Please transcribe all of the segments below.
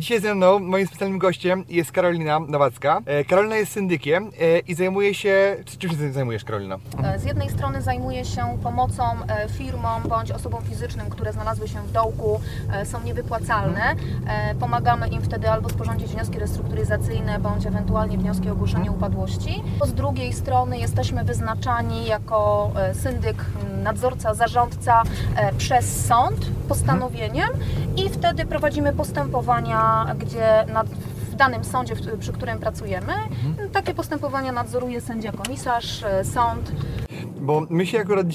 Dzisiaj ze mną, moim specjalnym gościem jest Karolina Nowacka. E, Karolina jest syndykiem e, i zajmuje się... Czym się zajmujesz, Karolina? E, z jednej strony zajmuję się pomocą firmom bądź osobom fizycznym, które znalazły się w dołku, są niewypłacalne. Pomagamy im wtedy albo sporządzić wnioski restrukturyzacyjne, bądź ewentualnie wnioski o ogłoszenie upadłości. Z drugiej strony jesteśmy wyznaczani jako syndyk, nadzorca, zarządca przez sąd postanowieniem i wtedy prowadzimy postępowania gdzie nad, w danym sądzie, przy którym pracujemy, mhm. takie postępowania nadzoruje sędzia komisarz, e, sąd bo my się akurat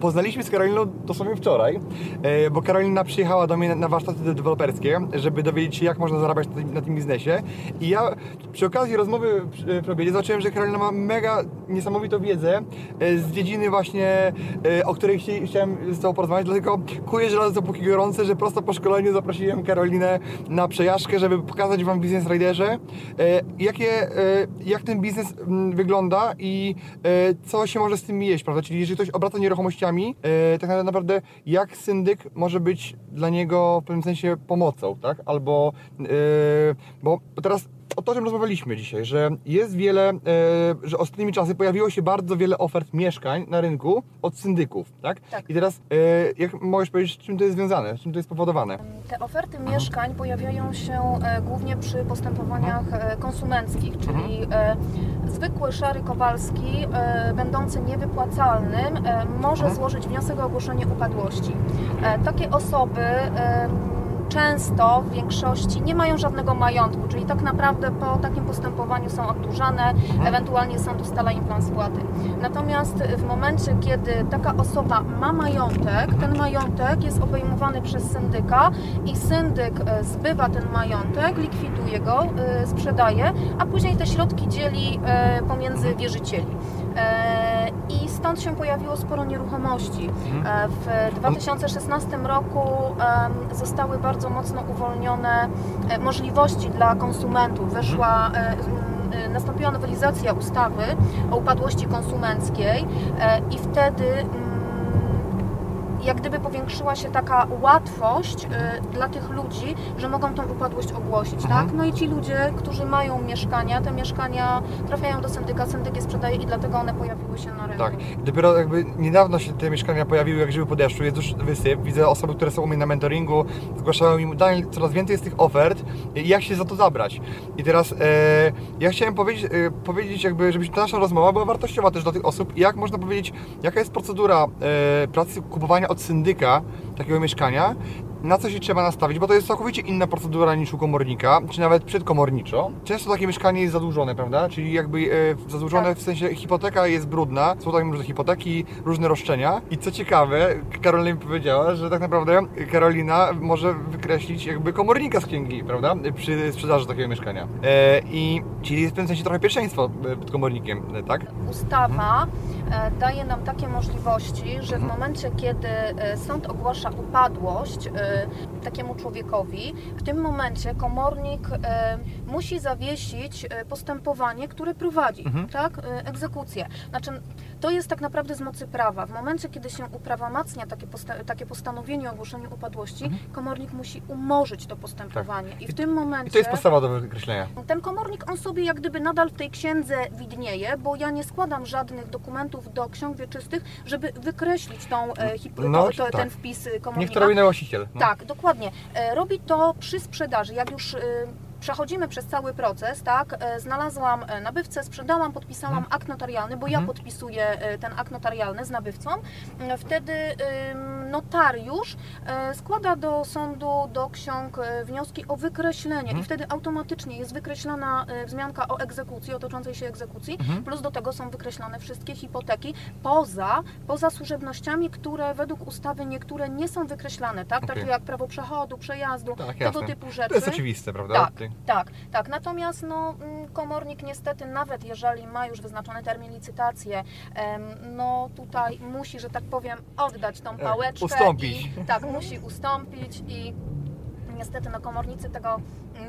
poznaliśmy z Karoliną dosłownie wczoraj, e, bo Karolina przyjechała do mnie na warsztaty deweloperskie, żeby dowiedzieć się, jak można zarabiać na tym biznesie. I ja przy okazji rozmowy przy obiedzie zobaczyłem, że Karolina ma mega niesamowitą wiedzę e, z dziedziny właśnie, e, o której chciałem z Tobą porozmawiać, dlatego kuję żelazo dopóki gorące, że prosto po szkoleniu zaprosiłem Karolinę na przejażdżkę, żeby pokazać Wam Business Riderze, jakie, jak ten biznes wygląda i co się może z jeść, prawda? Czyli jeżeli ktoś obraca nieruchomościami, e, tak naprawdę jak syndyk może być dla niego w pewnym sensie pomocą, tak? Albo, e, bo teraz o to, o czym rozmawialiśmy dzisiaj, że jest wiele, e, że ostatnimi czasy pojawiło się bardzo wiele ofert mieszkań na rynku od syndyków, tak? tak. I teraz, e, jak możesz powiedzieć, czym to jest związane, czym to jest spowodowane? Te oferty mieszkań pojawiają się e, głównie przy postępowaniach konsumenckich, czyli mhm. zwykły szary Kowalski, będący niewypłacalnym, może Aha. złożyć wniosek o ogłoszenie upadłości. takie osoby często w większości nie mają żadnego majątku, czyli tak naprawdę po takim postępowaniu są oddłużane, mhm. ewentualnie sąd ustala im plan spłaty. Natomiast w momencie, kiedy taka osoba ma majątek, ten majątek jest obejmowany przez syndyka i syndyk e, zbywa ten majątek, likwiduje go, e, sprzedaje, a później te środki dzieli e, pomiędzy wierzycieli. I stąd się pojawiło sporo nieruchomości. Mhm. W 2016 roku zostały bardzo mocno uwolnione możliwości dla konsumentów. Weszła nastąpiła nowelizacja ustawy o upadłości konsumenckiej i wtedy jak gdyby powiększyła się taka łatwość y, dla tych ludzi, że mogą tą upadłość ogłosić, mhm. tak? No i ci ludzie, którzy mają mieszkania, te mieszkania trafiają do syndyka, syndyk je sprzedaje i dlatego one pojawiły się na rynku. Tak. Dopiero jakby niedawno się te mieszkania pojawiły jak żyły po deszczu, jest już wysyp. Widzę osoby, które są u mnie na mentoringu, zgłaszają mi, Daniel, coraz więcej jest tych ofert, jak się za to zabrać? I teraz e, ja chciałem powiedzieć, e, powiedzieć jakby, żeby ta nasza rozmowa była wartościowa też dla tych osób, jak można powiedzieć, jaka jest procedura e, pracy, kupowania od syndyka takiego mieszkania na co się trzeba nastawić, bo to jest całkowicie inna procedura niż u komornika, czy nawet przedkomorniczo. Często takie mieszkanie jest zadłużone, prawda? Czyli jakby e, zadłużone tak. w sensie hipoteka jest brudna, są tam różne hipoteki, różne roszczenia. I co ciekawe, Karolina mi powiedziała, że tak naprawdę Karolina może wykreślić jakby komornika z księgi, prawda? Przy sprzedaży takiego mieszkania. E, I czyli jest w tym sensie trochę pierwszeństwo e, przed komornikiem, e, tak? Ustawa e, daje nam takie możliwości, że w mhm. momencie, kiedy sąd ogłasza upadłość, takiemu człowiekowi, w tym momencie komornik e, musi zawiesić e, postępowanie, które prowadzi, mhm. tak? Egzekucję. Znaczy, to jest tak naprawdę z mocy prawa. W momencie, kiedy się uprawomacnia takie, posta takie postanowienie o ogłoszeniu upadłości, mhm. komornik musi umorzyć to postępowanie. Tak. I w tym momencie... I to jest podstawa do wykreślenia. Ten komornik, on sobie jak gdyby nadal w tej księdze widnieje, bo ja nie składam żadnych dokumentów do ksiąg wieczystych, żeby wykreślić tą, e, no, to, tak. ten wpis komornika. Niech to robi właściciel. No. Tak, dokładnie. E, robi to przy sprzedaży. Jak już e, przechodzimy przez cały proces, tak, e, znalazłam e, nabywcę, sprzedałam, podpisałam mhm. akt notarialny, bo ja mhm. podpisuję e, ten akt notarialny z nabywcą, wtedy notariusz e, składa do sądu, do ksiąg e, wnioski o wykreślenie Mhm. i wtedy automatycznie jest wykreślana e, wzmianka o egzekucji, o toczącej się egzekucji, Mhm. plus do tego są wykreślone wszystkie hipoteki poza, poza służebnościami, które według ustawy niektóre nie są wykreślane, tak? Okej. Takie jak prawo przechodu, przejazdu, Tak, tego typu rzeczy. To jest oczywiste, prawda? Tak, Ty- tak, tak. Natomiast no, mm, komornik niestety, nawet jeżeli ma już wyznaczony termin licytacji, em, no tutaj musi, że tak powiem, oddać tą pałeczkę. Ustąpić. I, tak, musi ustąpić i niestety no, komornicy tego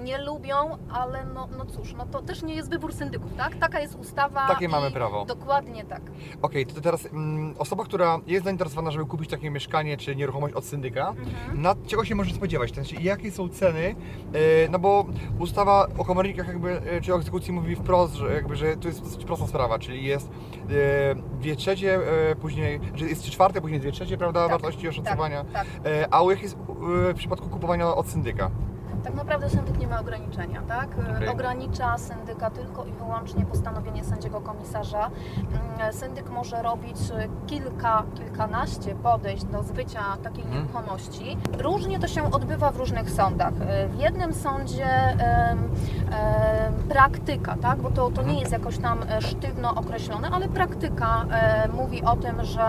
nie lubią, ale no, no cóż, no to też nie jest wybór syndyków, tak? Taka jest ustawa. Takie mamy prawo. Dokładnie tak. Okej, to teraz mm, osoba, która jest zainteresowana, żeby kupić takie mieszkanie czy nieruchomość od syndyka, Mhm. na czego się może spodziewać? Sensie, jakie są ceny? E, no bo ustawa o komornikach jakby, e, czy o egzekucji mówi wprost, że, jakby, że to jest dosyć prosta sprawa, czyli jest e, dwie trzecie, e, później, że jest trzy czwarte, później dwie trzecie, prawda, Tak, wartości oszacowania. Tak, tak. E, a łyk jest e, w przypadku kupowania od syndyka. Klassendicker. Tak naprawdę syndyk nie ma ograniczenia, tak? Okej. Ogranicza syndyka tylko i wyłącznie postanowienie sędziego komisarza. Mm, Syndyk może robić kilka, kilkanaście podejść do zbycia takiej Mhm. nieruchomości. Różnie to się odbywa w różnych sądach. W jednym sądzie praktyka, tak? Bo to, to Mhm. nie jest jakoś tam e, sztywno określone, ale praktyka e, mówi o tym, że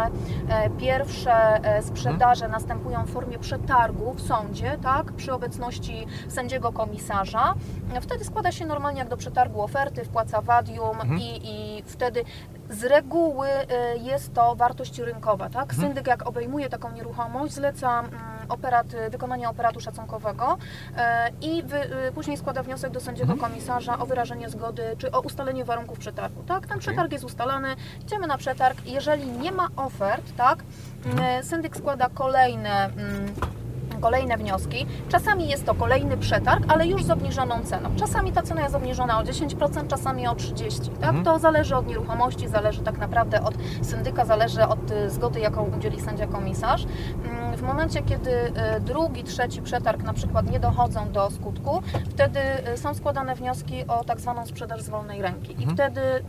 e, pierwsze e, sprzedaże następują w formie przetargu w sądzie, tak? Przy obecności sędziego komisarza. Wtedy składa się normalnie jak do przetargu oferty, wpłaca wadium Mhm. i, i wtedy z reguły e, jest to wartość rynkowa, tak? Mhm. Syndyk jak obejmuje taką nieruchomość, zleca mm, operat, wykonanie operatu szacunkowego e, i wy, później składa wniosek do sędziego Mhm. komisarza o wyrażenie zgody czy o ustalenie warunków przetargu, tak? Ten przetarg jest ustalany, idziemy na przetarg. Jeżeli nie ma ofert, tak? Mhm. Syndyk składa kolejne mm, kolejne wnioski. Czasami jest to kolejny przetarg, ale już z obniżoną ceną. Czasami ta cena jest obniżona o 10%, czasami o 30%. Tak? Mhm. To zależy od nieruchomości, zależy tak naprawdę od syndyka, zależy od y, zgody, jaką udzieli sędzia komisarz. Mm, W momencie, kiedy y, drugi, trzeci przetarg na przykład nie dochodzą do skutku, wtedy y, są składane wnioski o tak zwaną sprzedaż z wolnej ręki. I Mhm. wtedy mm,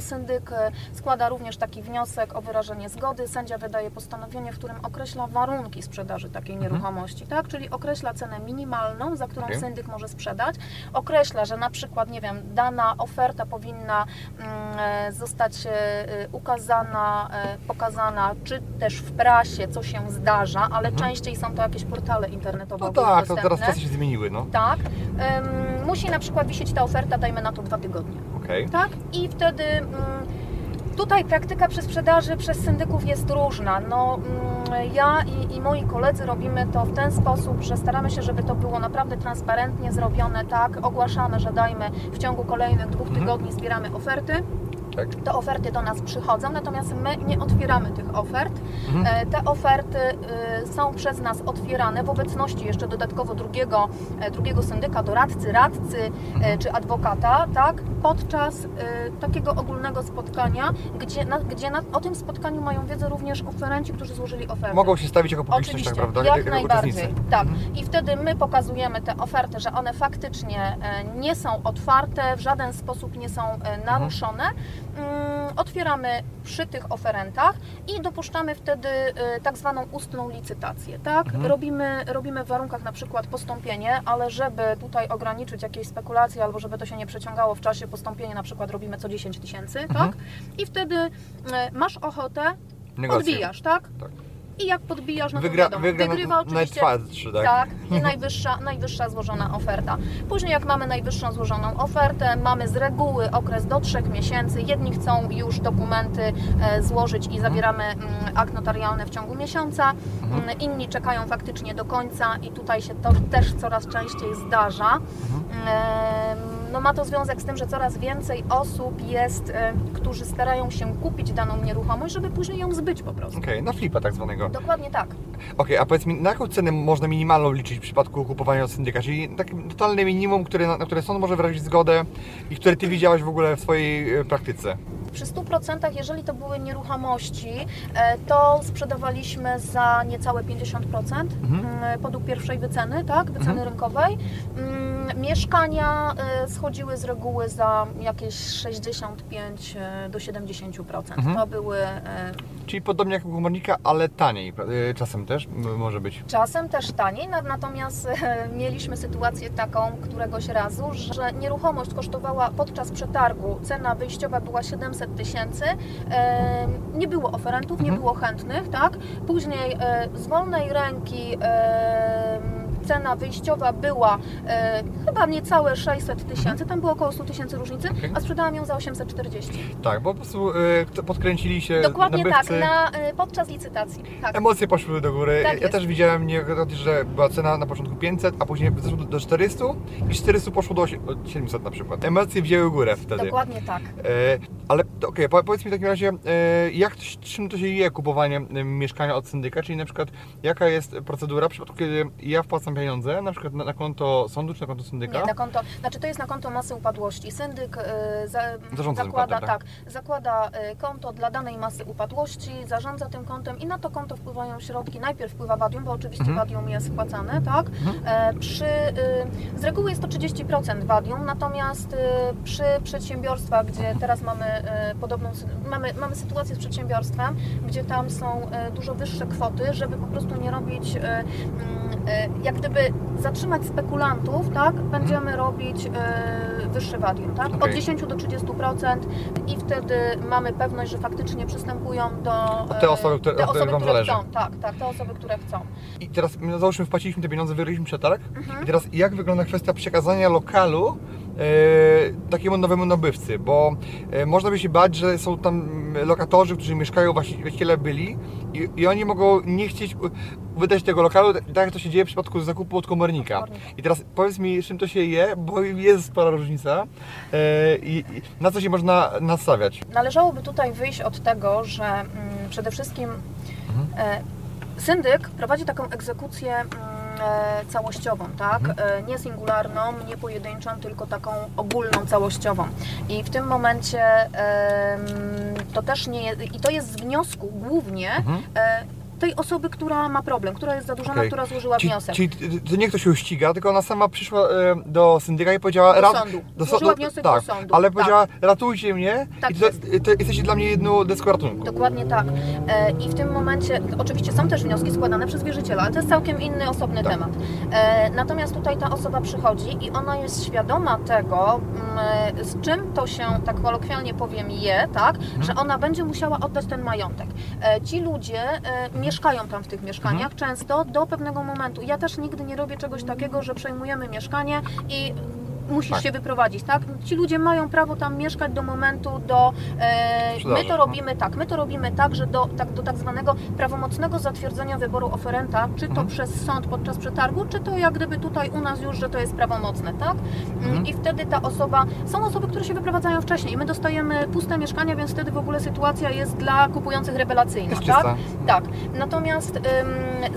syndyk e, składa również taki wniosek o wyrażenie zgody. Sędzia wydaje postanowienie, w którym określa warunki sprzedaży takiej Mhm. nieruchomości, tak? Czyli określa cenę minimalną, za którą Okej. syndyk może sprzedać. Określa, że na przykład, nie wiem, dana oferta powinna mm, e, zostać e, ukazana, pokazana, czy też w prasie, co się zdarza, ale Mhm. częściej są to jakieś portale internetowe. No tak, to teraz dostępne. czasy się zmieniły, no. Tak. Em, musi na przykład wisieć ta oferta, dajmy na to dwa tygodnie. Okej. Tak? I wtedy mm, tutaj praktyka przy sprzedaży przez syndyków jest różna. No, mm, ja i, i moi koledzy robimy to w ten sposób, że staramy się, żeby to było naprawdę transparentnie zrobione, tak? Ogłaszamy, że dajmy w ciągu kolejnych dwóch Mhm. tygodni zbieramy oferty. Tak. Te oferty do nas przychodzą, natomiast my nie otwieramy tych ofert. Mhm. E, Te oferty e, są przez nas otwierane w obecności jeszcze dodatkowo drugiego, e, drugiego syndyka, doradcy, radcy e, Mhm. czy adwokata, tak? podczas e, takiego ogólnego spotkania, gdzie, na, gdzie na, o tym spotkaniu mają wiedzę również oferenci, którzy złożyli ofertę. Mogą się stawić jako publiczność, tak prawda? jak Jako najbardziej. uczestnicy. Tak. Mhm. I wtedy my pokazujemy te oferty, że one faktycznie nie są otwarte, w żaden sposób nie są e, naruszone. Mm, Otwieramy przy tych oferentach i dopuszczamy wtedy e, tak zwaną ustną licytację. Tak? Mhm. Robimy, robimy w warunkach na przykład postąpienie, ale żeby tutaj ograniczyć jakieś spekulacje albo żeby to się nie przeciągało w czasie, postąpienie na przykład robimy co 10 tysięcy, Mhm. tak? I wtedy e, masz ochotę, Negocje. podbijasz, tak? Tak. I jak podbijasz, no to Wygra, wiadomo, wygra wygrywa oczywiście najtwardszy, tak? tak, i najwyższa, najwyższa złożona oferta. Później jak mamy najwyższą złożoną ofertę, mamy z reguły okres do trzech miesięcy. Jedni chcą już dokumenty e, złożyć i zabieramy mm, akt notarialny w ciągu miesiąca, Mhm. Mm, inni czekają faktycznie do końca i tutaj się to też coraz częściej zdarza. No ma to związek z tym, że coraz więcej osób jest, e, którzy starają się kupić daną nieruchomość, żeby później ją zbyć po prostu. Okej, na flipa tak zwanego. Dokładnie tak. Okej, a powiedz mi, na jaką cenę można minimalną liczyć w przypadku kupowania od syndyka? Czyli takie totalne minimum, które, na, które sąd może wyrazić zgodę i które Ty widziałaś w ogóle w swojej e, praktyce? Przy 100% jeżeli to były nieruchomości, e, to sprzedawaliśmy za niecałe 50% Mhm. mm, podług pierwszej wyceny, tak, wyceny Mhm. rynkowej. Mieszkania e, schodziły z reguły za jakieś 65 e, do 70%. Mhm. To były e, Czyli podobnie jak u komornika, ale taniej y, czasem też może być. czasem też taniej, na- natomiast mieliśmy sytuację taką któregoś razu, że nieruchomość kosztowała podczas przetargu, cena wyjściowa była 700 tysięcy, nie było oferentów, nie Mhm. było chętnych, tak? Później z wolnej ręki cena wyjściowa była e, chyba niecałe 600 tysięcy, tam było około 100 tysięcy różnicy, Okej. a sprzedałam ją za 840. Tak, bo po prostu kto- podkręcili się Dokładnie nabywcy. tak, na, e, podczas licytacji. Tak. Emocje poszły do góry. Tak ja jest. też widziałem niejednokrotnie, że była cena na początku 500, a później zeszło do- do 400 i 400 poszło do osie- do 700 na przykład. Emocje wzięły górę wtedy. Dokładnie tak. E, ale okej, po, powiedz mi w takim razie, e, jak to, czym to się je kupowanie e, mieszkania od syndyka, czyli na przykład jaka jest procedura w przypadku, kiedy ja wpłacam pieniądze, na przykład na, na konto sądu czy na konto syndyka? Nie, na konto, znaczy to jest na konto masy upadłości. Syndyk y, za, Zarządza zakłada, kontem, tak? tak, zakłada y, konto dla danej masy upadłości, zarządza tym kontem i na to konto wpływają środki. Najpierw wpływa wadium, bo oczywiście Mhm. wadium jest wpłacane, tak? E, przy, y, z reguły jest to 30% wadium, natomiast y, przy przedsiębiorstwach, gdzie teraz mamy y, podobną, mamy, mamy sytuację z przedsiębiorstwem, gdzie tam są dużo wyższe kwoty, żeby po prostu nie robić mm, jak gdyby zatrzymać spekulantów, tak, będziemy robić y, wyższe wadium, tak? Od Okej. 10 do 30% i wtedy mamy pewność, że faktycznie przystępują do Te y, osoby, które- te od osoby, wam które zależy. chcą, tak, tak, te osoby, które chcą. I teraz no, załóżmy wpłaciliśmy te pieniądze, wygraliśmy przetarg Mhm. i teraz jak wygląda kwestia przekazania lokalu e, takiemu nowemu nabywcy, bo e, można by się bać, że są tam lokatorzy, którzy mieszkają, właści- właściciele byli i, i oni mogą nie chcieć wydać tego lokalu, tak jak to się dzieje w przypadku zakupu od komornika. I teraz powiedz mi, czym to się je, bo jest spora różnica e, i, na co się można nastawiać. Należałoby tutaj wyjść od tego, że mm, przede wszystkim e, syndyk prowadzi taką egzekucję mm, e, całościową, tak? E, nie singularną, nie pojedynczą, tylko taką ogólną, całościową. I w tym momencie to też nie jest, i to jest z wniosku głównie Mhm. E, tej osoby, która ma problem, która jest zadłużona, Okej. która złożyła wniosek. czyli to nie ktoś ją ściga, tylko ona sama przyszła e, do syndyka i powiedziała... Do "Rad- sądu. Do do- wniosek tak, do sądu. ale Tak. powiedziała ratujcie mnie Tak i to, jest. to jesteście dla mnie jedną deską ratunku. Dokładnie tak. E, I w tym momencie, oczywiście są też wnioski składane przez wierzyciela, ale to jest całkiem inny, osobny Tak. temat. E, Natomiast tutaj ta osoba przychodzi i ona jest świadoma tego, mm, z czym to się, tak kolokwialnie powiem, je, tak, Mhm. że ona będzie musiała oddać ten majątek. E, Ci ludzie e, mieszkają tam w tych mieszkaniach Mhm. często do pewnego momentu. Ja też nigdy nie robię czegoś takiego, że przejmujemy mieszkanie i musisz Tak. się wyprowadzić, tak? Ci ludzie mają prawo tam mieszkać do momentu, do... E, my to no. robimy tak, my to robimy tak, że do tak, do tak zwanego prawomocnego zatwierdzenia wyboru oferenta, czy to Mhm. przez sąd podczas przetargu, czy to jak gdyby tutaj u nas już, że to jest prawomocne, tak? Mm, Mhm. I wtedy ta osoba, są osoby, które się wyprowadzają wcześniej, my dostajemy puste mieszkania, więc wtedy w ogóle sytuacja jest dla kupujących rewelacyjna, Jest tak? czysta. Tak, natomiast ym,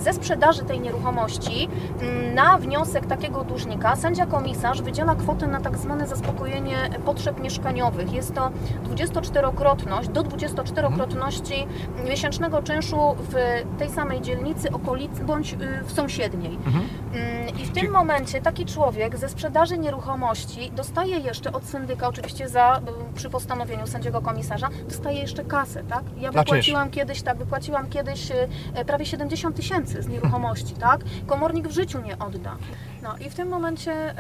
ze sprzedaży tej nieruchomości ym, na wniosek takiego dłużnika sędzia komisarz wydziela kwotę na tak zwane zaspokojenie potrzeb mieszkaniowych. Jest to 24-krotność, do 24-krotności miesięcznego czynszu w tej samej dzielnicy, okolicy bądź y, w sąsiedniej. Mhm. Ym, I w tym momencie taki człowiek ze sprzedaży nieruchomości dostaje jeszcze od syndyka, oczywiście za, y, przy postanowieniu sędziego komisarza, dostaje jeszcze kasę, tak? Ja wypłaciłam kiedyś, tak, wypłaciłam kiedyś y, y, prawie 70 tysięcy z nieruchomości, tak? Komornik w życiu nie odda. No i w tym momencie,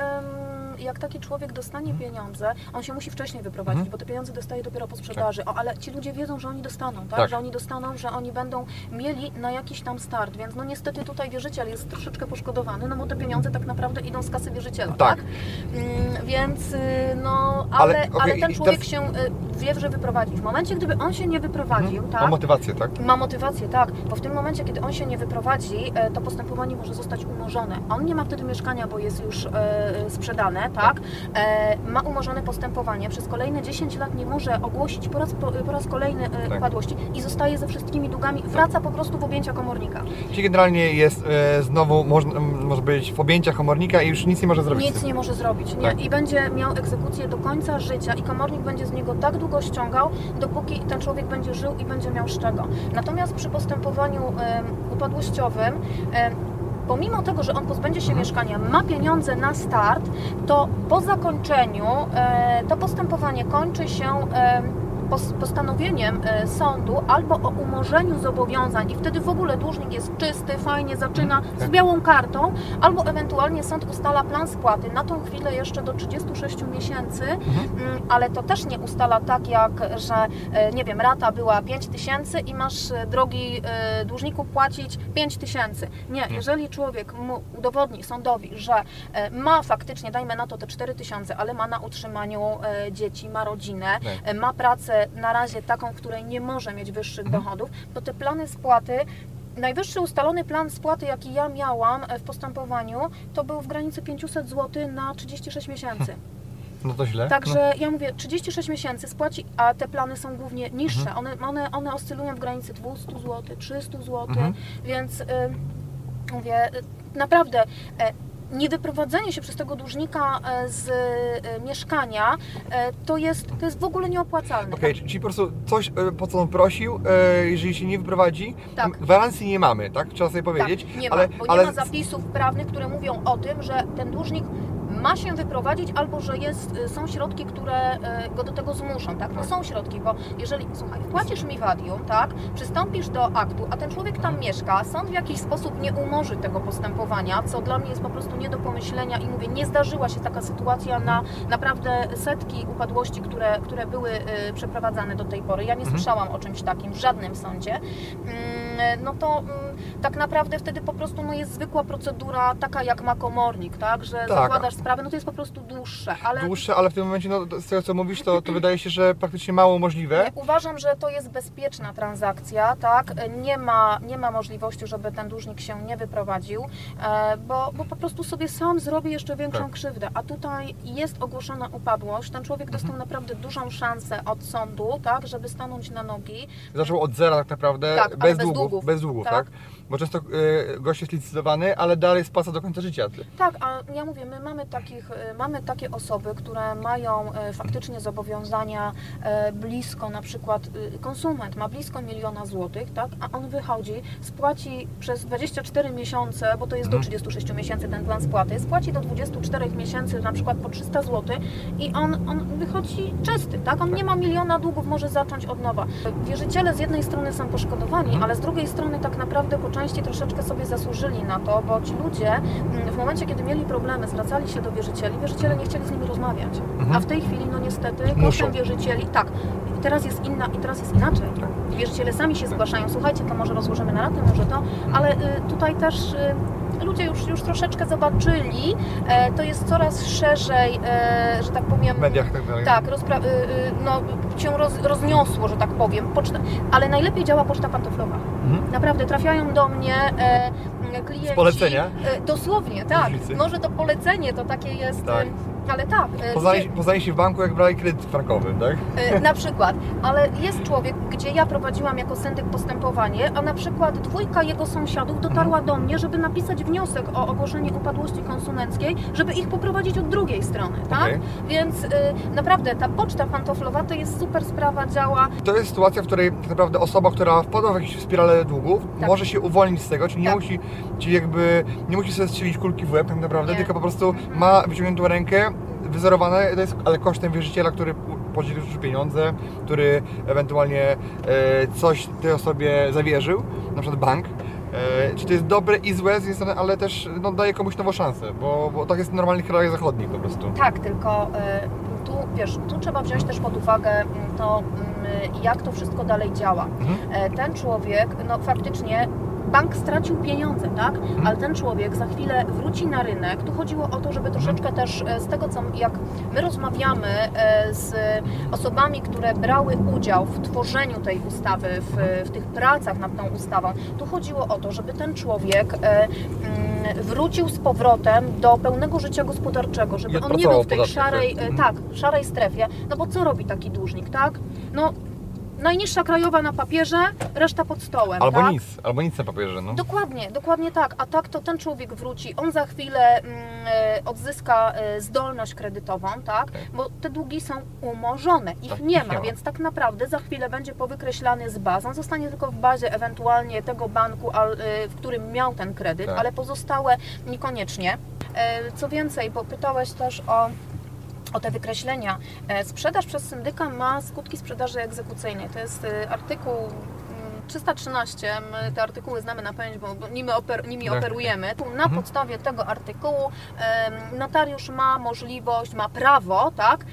jak taki człowiek dostanie pieniądze, on się musi wcześniej wyprowadzić, Mhm. bo te pieniądze dostaje dopiero po sprzedaży. O, ale ci ludzie wiedzą, że oni dostaną, tak? Tak. Że oni dostaną, że oni będą mieli na jakiś tam start, więc no niestety tutaj wierzyciel jest troszeczkę poszkodowany, no bo te pieniądze tak naprawdę idą z kasy wierzyciela, Tak. tak? Mm, więc y, no, Ale, ale, ale, okej, ten człowiek teraz- się y, wie, że wyprowadzi. W momencie, gdyby on się nie wyprowadził, Mhm. tak? Ma motywację, tak? Ma motywację, tak, bo w tym momencie, kiedy on się nie wyprowadzi, e, to postępowanie może zostać umorzone. On nie ma wtedy mieszkania, bo jest już sprzedane, tak? E, ma umorzone postępowanie. Przez kolejne 10 lat nie może ogłosić po raz, po, po raz kolejny e, Tak. upadłości i zostaje ze wszystkimi długami. Wraca po prostu w objęcia komornika. Czyli generalnie jest e, znowu, można, może być w objęciach komornika i już nic nie może zrobić. Nic nie może zrobić. Nie? Tak. I będzie miał egzekucję do końca życia i komornik będzie z niego tak długo ściągał, dopóki ten człowiek będzie żył i będzie miał z czego. Natomiast przy postępowaniu upadłościowym pomimo tego, że on pozbędzie się mieszkania, ma pieniądze na start, to po zakończeniu e, to postępowanie kończy się postanowieniem e, sądu albo o umorzeniu zobowiązań i wtedy w ogóle dłużnik jest czysty, fajnie zaczyna Mhm, z tak. białą kartą, albo ewentualnie sąd ustala plan spłaty na tą chwilę jeszcze do 36 miesięcy, Mhm. Mm, ale to też nie ustala tak jak, że e, nie wiem, rata była 5 tysięcy i masz e, drogi dłużniku płacić 5 tysięcy. Nie, jeżeli człowiek mu udowodni sądowi, że ma faktycznie, dajmy na to te 4 tysiące, ale ma na utrzymaniu dzieci, ma rodzinę, Tak. ma pracę na razie taką, której nie może mieć wyższych Mhm. dochodów, to te plany spłaty Najwyższy ustalony plan spłaty, jaki ja miałam e, w postępowaniu, to był w granicy 500 zł na 36 miesięcy. No to źle. Także ja mówię, 36 miesięcy spłaci, a te plany są głównie niższe. Mhm. One, one, one oscylują w granicy 200 zł, 300 zł, Mhm. więc y, mówię, y, naprawdę. Y, Niewyprowadzenie się przez tego dłużnika e, z y, mieszkania e, to jest, to jest w ogóle nieopłacalne. Okej, czyli po prostu coś, e, po co on prosił, e, jeżeli się nie wyprowadzi, Tak. gwarancji nie mamy, tak? Trzeba sobie powiedzieć. Tak, nie ma, ale, bo ale nie ma zapisów prawnych, które mówią o tym, że ten dłużnik ma się wyprowadzić albo że jest, y, są środki, które y, go do tego zmuszą, tak? No Tak. są środki, bo jeżeli, słuchaj, wpłacisz mi wadium, tak, przystąpisz do aktu, a ten człowiek tam mieszka, sąd w jakiś sposób nie umorzy tego postępowania, co dla mnie jest po prostu nie do pomyślenia i mówię, nie zdarzyła się taka sytuacja na naprawdę setki upadłości, które, które były y, przeprowadzane do tej pory. Ja nie Mhm. słyszałam o czymś takim w żadnym sądzie. Mm, no to mm, tak naprawdę wtedy po prostu no, jest zwykła procedura, taka jak ma komornik, tak, że Tak. zakładasz sprawę, no to jest po prostu dłuższe, ale dłuższe, ale w tym momencie, no, z tego co mówisz, to, to wydaje się, że praktycznie mało możliwe. uważam, że to jest bezpieczna transakcja, tak, nie ma, nie ma możliwości, żeby ten dłużnik się nie wyprowadził, e, bo, bo po prostu sobie sam zrobi jeszcze większą Tak. krzywdę, a tutaj jest ogłoszona upadłość, ten człowiek dostał Mhm. naprawdę dużą szansę od sądu, tak, żeby stanąć na nogi, Zaczął od zera tak naprawdę, Tak, bez, bez długów, długów. bez długów, Tak. tak? Bo często e, gość jest licytowany, ale dalej spłaca do końca życia. Tak, a ja mówię, my mamy, takich, y, mamy takie osoby, które mają y, faktycznie zobowiązania y, blisko, na przykład y, konsument ma blisko miliona złotych, tak, a on wychodzi, spłaci przez 24 miesiące, bo to jest do Mhm. 36 miesięcy ten plan spłaty, spłaci do 24 miesięcy na przykład po 300 zł i on, on wychodzi czysty, tak, on nie ma miliona długów, może zacząć od nowa. Wierzyciele z jednej strony są poszkodowani, Mhm. ale z drugiej strony tak naprawdę po części troszeczkę sobie zasłużyli na to, bo ci ludzie mm, w momencie, kiedy mieli problemy, zwracali się do wierzycieli, wierzyciele nie chcieli z nimi rozmawiać. Mhm. A w tej chwili, no niestety, Muszą. kosztem wierzycieli, tak, teraz jest inna, i teraz jest inaczej. Wierzyciele sami się zgłaszają, słuchajcie, to może rozłożymy na ratę, może to, ale y, tutaj też y, ludzie już, już troszeczkę zobaczyli, e, to jest coraz szerzej, e, że tak powiem, W mediach tak dalej. tak, rozpra- y, y, no, się roz, rozniosło, że tak powiem, poczta, ale najlepiej działa poczta pantoflowa. Mhm. Naprawdę trafiają do mnie e, klienci. Z polecenia? Dosłownie, tak. Może to polecenie to takie jest. Tak. Ale tak. E, Poznali, gdzie, poznali się w banku, jak brali kredyt frankowy, tak? e, na przykład, ale jest człowiek, gdzie ja prowadziłam jako syndyk postępowanie, a na przykład dwójka jego sąsiadów dotarła Mhm. do mnie, żeby napisać wniosek o ogłoszenie upadłości konsumenckiej, żeby ich poprowadzić od drugiej strony, tak? Okej. Więc e, naprawdę ta poczta pantoflowa to jest super sprawa, działa. To jest sytuacja, w której tak naprawdę osoba, która wpadła w jakąś spiralę długów, Tak. może się uwolnić z tego, czyli nie Tak. musi, czyli jakby nie musi sobie strzelić kulki w łeb tak naprawdę, Nie. tylko po prostu Mhm. ma wyciągniętą rękę, wyzerowane, to jest, ale kosztem wierzyciela, który podzielił już pieniądze, który ewentualnie e, coś tej osobie zawierzył, na przykład bank. E, czy to jest dobre i złe z jednej strony, ale też no, daje komuś nową szansę, bo, bo tak jest w normalnych krajach zachodnich po prostu. Tak, tylko y, tu wiesz, tu trzeba wziąć też pod uwagę mm, to, mm, jak to wszystko dalej działa. Mhm. E, Ten człowiek, no faktycznie bank stracił pieniądze, tak? Ale ten człowiek za chwilę wróci na rynek. Tu chodziło o to, żeby troszeczkę też e, z tego, co jak my rozmawiamy e, z osobami, które brały udział w tworzeniu tej ustawy, w, w tych pracach nad tą ustawą, tu chodziło o to, żeby ten człowiek e, mm, wrócił z powrotem do pełnego życia gospodarczego, żeby on nie był w tej szarej, tak? Mhm. tak, szarej strefie. No bo co robi taki dłużnik, tak? No najniższa krajowa na papierze, reszta pod stołem. Albo tak? nic, albo nic na papierze, no. Dokładnie, dokładnie tak. A tak to ten człowiek wróci, on za chwilę mm, e, odzyska e, zdolność kredytową, tak? Okej. Bo te długi są umorzone, ich Tak, nie ich ma, nie ma. więc tak naprawdę za chwilę będzie powykreślany z baz. On zostanie tylko w bazie ewentualnie tego banku, e, w którym miał ten kredyt, Tak. ale pozostałe niekoniecznie. Co więcej, bo pytałeś też o o te wykreślenia. E, Sprzedaż przez syndyka ma skutki sprzedaży egzekucyjnej. To jest e, artykuł mm, 313. My te artykuły znamy na pamięć, bo nimi, oper, nimi Tak. operujemy. Tu Na Mhm. podstawie tego artykułu notariusz ma możliwość, ma prawo, tak?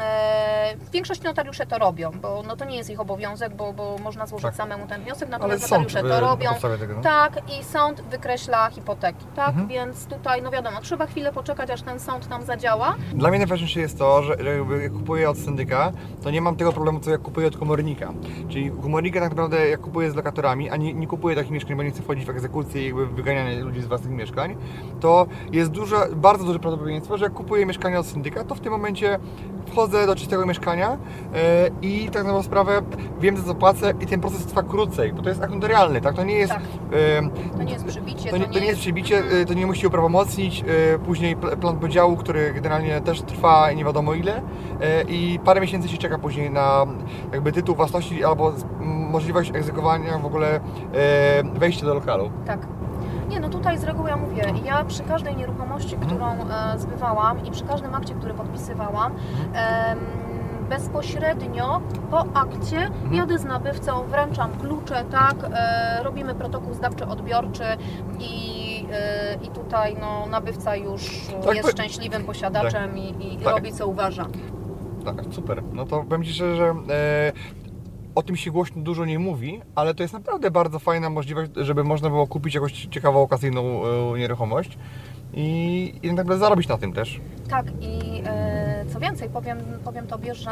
E, Większość notariusze to robią, bo no to nie jest ich obowiązek, bo, bo można złożyć Tak. samemu ten wniosek, natomiast notariusze to robią. tego, no. Tak, i sąd wykreśla hipoteki, tak? Mhm. Więc tutaj, no wiadomo, trzeba chwilę poczekać, aż ten sąd nam zadziała. Dla mnie najważniejsze jest to, że jak kupuję od syndyka, to nie mam tego problemu, co jak kupuję od komornika. Czyli komornika tak naprawdę jak kupuję z lokatorami, a nie, nie kupuję takich mieszkań, bo nie chcę wchodzić w egzekucję i jakby wyganianie ludzi z własnych mieszkań, to jest duże, bardzo duże prawdopodobieństwo, że jak kupuję mieszkanie od syndyka, to w tym momencie wchodzę do czystego mieszkania e, i tak na sprawę wiem za co płacę i ten proces trwa krócej, bo to jest akt tak? To nie jest... Tak. e, To nie jest przybicie, to nie, to nie jest przybicie, y, to nie musi uprawomocnić. y, Później pl- plan podziału, który generalnie też trwa nie wiadomo ile i parę miesięcy się czeka później na jakby tytuł własności albo możliwość egzekwowania w ogóle wejścia do lokalu. Tak. Nie, no tutaj z reguły ja mówię, ja przy każdej nieruchomości, Mhm. którą e, zbywałam i przy każdym akcie, który podpisywałam, em, bezpośrednio po akcie Mhm. jadę z nabywcą, wręczam klucze, tak, e, robimy protokół zdawczy-odbiorczy i, e, i tutaj no, nabywca już Tak, jest bo- szczęśliwym posiadaczem i, i Tak. robi co uważa. Tak, super. No to powiem Ci szczerze, że e, o tym się głośno dużo nie mówi, ale to jest naprawdę bardzo fajna możliwość, żeby można było kupić jakąś ciekawą, okazyjną e, nieruchomość i, i tak naprawdę zarobić na tym też. Tak i e, więcej, powiem, powiem Tobie, że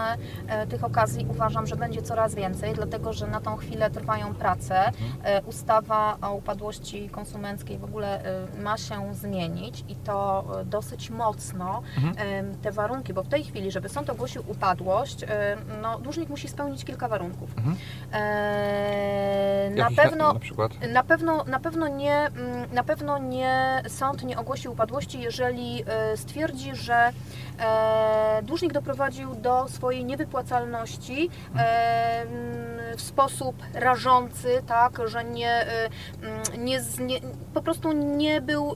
e, tych okazji uważam, że będzie coraz więcej, dlatego że na tą chwilę trwają prace. E, ustawa o upadłości konsumenckiej w ogóle e, ma się zmienić i to e, dosyć mocno. E, te warunki, bo w tej chwili, żeby sąd ogłosił upadłość, e, no, dłużnik musi spełnić kilka warunków. Mhm. E, na pewno Na przykład. na pewno, na pewno nie, mm, na pewno nie sąd nie ogłosi upadłości, jeżeli stwierdzi, że dłużnik doprowadził do swojej niewypłacalności e, mm, w sposób rażący, tak, że nie, e, mm, nie, nie po prostu nie był e,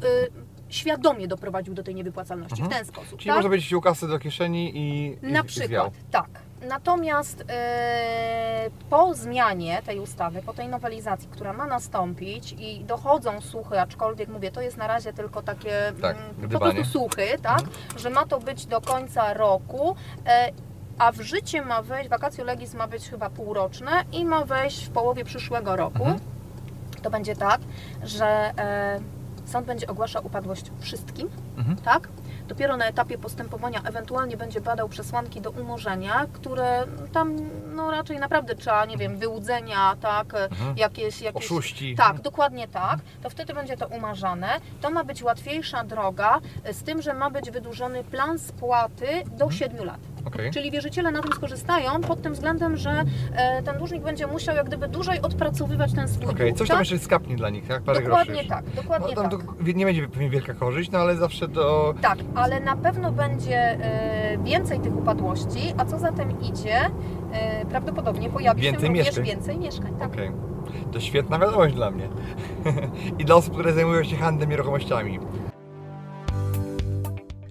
świadomie doprowadził do tej niewypłacalności Mhm. w ten sposób. Czyli tak? można wziąć kasy do kieszeni i, i Na i przykład, zwiał. tak. Natomiast e, po zmianie tej ustawy, po tej nowelizacji, która ma nastąpić i dochodzą słuchy, aczkolwiek mówię, to jest na razie tylko takie Tak, mm, po gdybanie. prostu słuchy, tak, że ma to być do końca roku. E, a w życie ma wejść, vacatio legis ma być chyba półroczne i ma wejść w połowie przyszłego roku. Mhm. To będzie tak, że e, sąd będzie ogłaszał upadłość wszystkim, Mhm. tak? Dopiero na etapie postępowania ewentualnie będzie badał przesłanki do umorzenia, które tam no raczej naprawdę trzeba, nie wiem, wyłudzenia, tak, Mhm. jakieś, jakieś... Oszuści. Tak, dokładnie tak. To wtedy będzie to umarzane. To ma być łatwiejsza droga, z tym, że ma być wydłużony plan spłaty do 7 lat. Okej. Czyli wierzyciele na tym skorzystają pod tym względem, że e, ten dłużnik będzie musiał jak gdyby dłużej odpracowywać ten swój Okej, dług. coś tam tak? jeszcze skapnie dla nich, tak? Parę Dokładnie groszy. tak, dokładnie No, tam tak. nie będzie pewnie wielka korzyść, no ale zawsze do... Tak, ale na pewno będzie e, więcej tych upadłości, a co za tym idzie, e, prawdopodobnie pojawi Więcej się również mieszkań. więcej mieszkań. Tak. Okej. To świetna wiadomość dla mnie. I dla osób, które zajmują się handlem nieruchomościami.